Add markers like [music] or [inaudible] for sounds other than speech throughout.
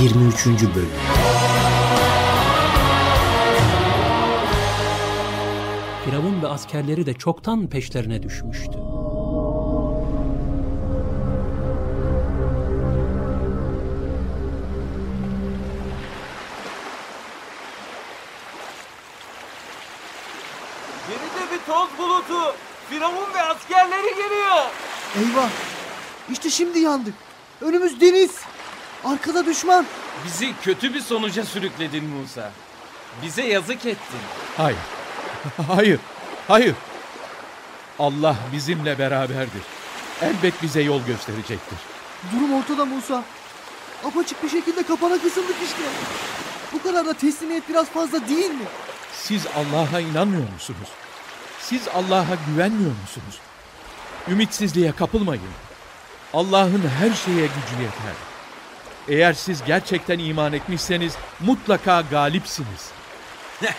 23. Bölüm Firavun ve askerleri de çoktan peşlerine düşmüştü. Geride bir toz bulutu. Firavun ve askerleri geliyor. Eyvah! İşte şimdi yandık. Önümüz deniz. Arkada düşman. Bizi kötü bir sonuca sürükledin Musa. Bize yazık ettin. Hayır. [laughs] Hayır. Hayır. Allah bizimle beraberdir. Elbet bize yol gösterecektir. Durum ortada Musa. Apaçık bir şekilde kapana kısıldık işte. Bu kadar da teslimiyet biraz fazla değil mi? Siz Allah'a inanmıyor musunuz? Siz Allah'a güvenmiyor musunuz? Ümitsizliğe kapılmayın. Allah'ın her şeye gücü yeter. Eğer siz gerçekten iman etmişseniz mutlaka galipsiniz. [laughs]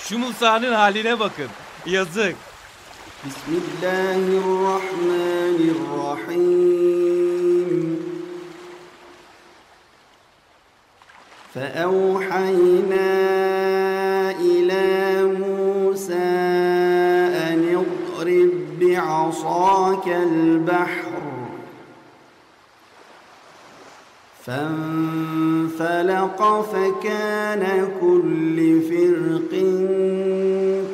Şu Musa'nın haline bakın. Yazık. بسم الله الرحمن الرحيم فأوحينا إلى موسى أن اضرب بعصاك البحر فانفلق فكان كل فرق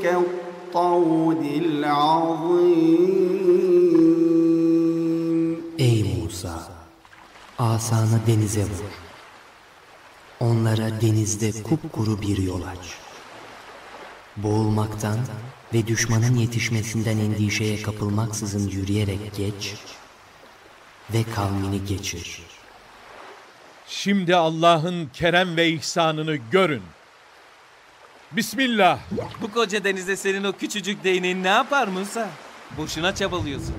كالطود العظيم Ey Musa! Asanı denize vur. Onlara denizde kupkuru bir yol aç. Boğulmaktan ve düşmanın yetişmesinden endişeye kapılmaksızın yürüyerek geç ve kavmini geçir. Şimdi Allah'ın kerem ve ihsanını görün. Bismillah. Bu koca denizde senin o küçücük değneğin ne yapar Musa? Boşuna çabalıyorsun.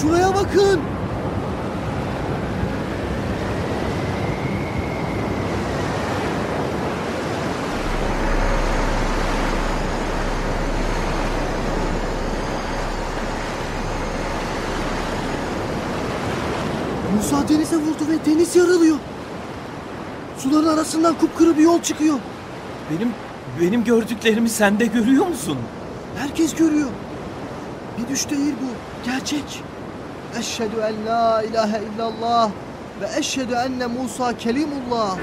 Şuraya bakın. Musa denize vurdu ve deniz yarılıyor. Suların arasından kupkuru bir yol çıkıyor. Benim benim gördüklerimi sen de görüyor musun? Herkes görüyor. Bir düş değil bu. Gerçek. Eşhedü en la ilahe illallah ve eşhedü enne Musa kelimullah.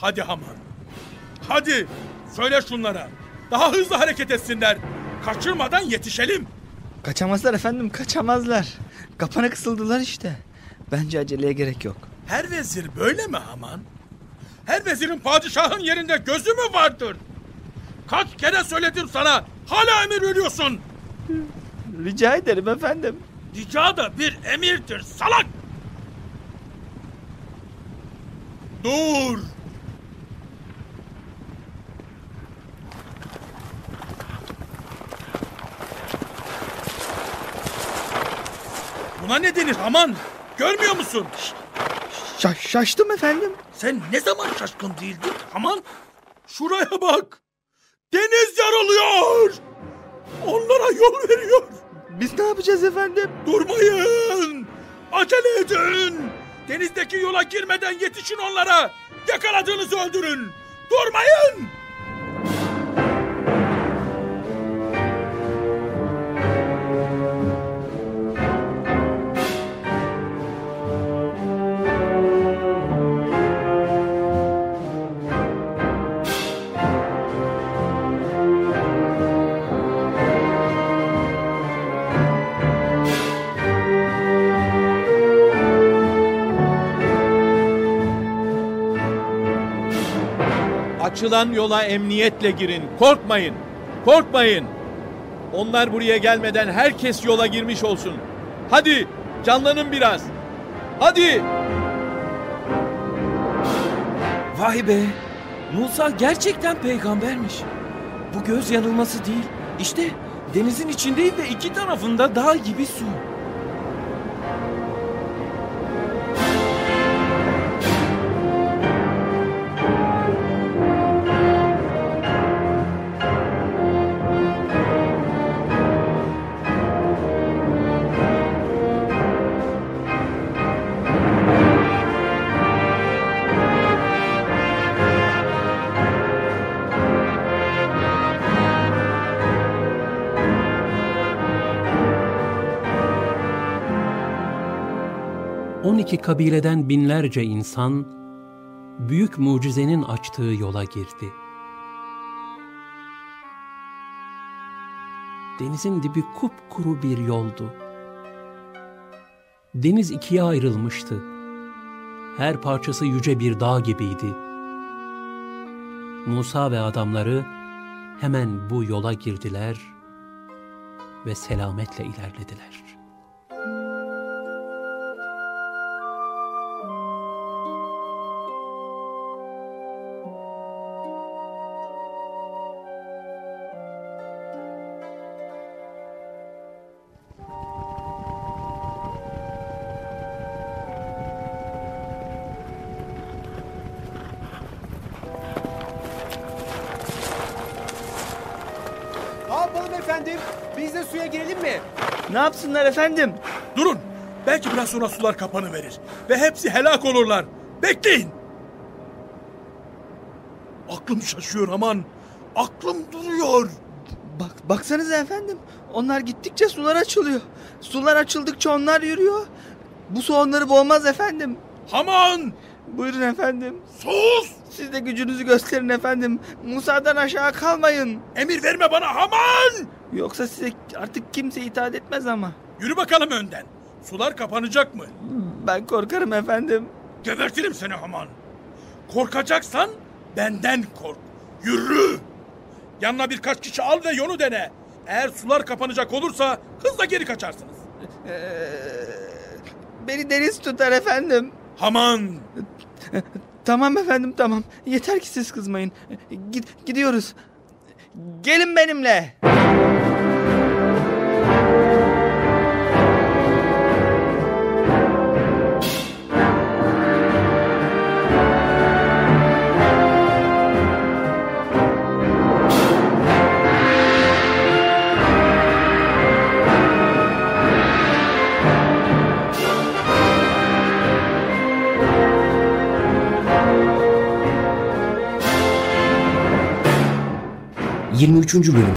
Hadi Haman. Hadi söyle şunlara. Daha hızlı hareket etsinler. Kaçırmadan yetişelim. Kaçamazlar efendim kaçamazlar. Kapana kısıldılar işte. Bence aceleye gerek yok. Her vezir böyle mi Haman? Her vezirin padişahın yerinde gözü mü vardır? Kaç kere söyledim sana. Hala emir veriyorsun. Rica ederim efendim. Rica da bir emirdir salak. Dur. Buna ne denir Haman? Görmüyor musun? Şa- şaştım efendim. Sen ne zaman şaşkın değildin Haman? Şuraya bak. Deniz yarılıyor. Onlara yol veriyor. Biz ne yapacağız efendim? Durmayın. Acele edin. Denizdeki yola girmeden yetişin onlara. Yakaladığınızı öldürün. Durmayın. Açılan yola emniyetle girin. Korkmayın. Korkmayın. Onlar buraya gelmeden herkes yola girmiş olsun. Hadi canlanın biraz. Hadi. Vay be! Musa gerçekten peygambermiş. Bu göz yanılması değil. İşte denizin içindeyim ve iki tarafında dağ gibi su. On iki kabileden binlerce insan büyük mucizenin açtığı yola girdi. Denizin dibi kupkuru bir yoldu. Deniz ikiye ayrılmıştı. Her parçası yüce bir dağ gibiydi. Musa ve adamları hemen bu yola girdiler ve selametle ilerlediler. Efendim? Biz de suya girelim mi? Ne yapsınlar efendim? Durun. Belki biraz sonra sular kapanı verir. Ve hepsi helak olurlar. Bekleyin. Aklım şaşıyor aman. Aklım duruyor. Bak baksanıza efendim. Onlar gittikçe sular açılıyor. Sular açıldıkça onlar yürüyor. Bu su onları boğmaz efendim. Haman! Buyurun efendim. Sus! Siz de gücünüzü gösterin efendim. Musa'dan aşağı kalmayın. Emir verme bana Haman! Yoksa size artık kimse itaat etmez ama. Yürü bakalım önden. Sular kapanacak mı? Ben korkarım efendim. Gebertirim seni Haman. Korkacaksan benden kork. Yürü! Yanına birkaç kişi al ve yolu dene. Eğer sular kapanacak olursa hızla geri kaçarsınız. Ee, beni deniz tutar efendim. Haman! Tamam efendim tamam. Yeter ki siz kızmayın. Gid- gidiyoruz. Gelin benimle. Yirmi üçüncü bölüm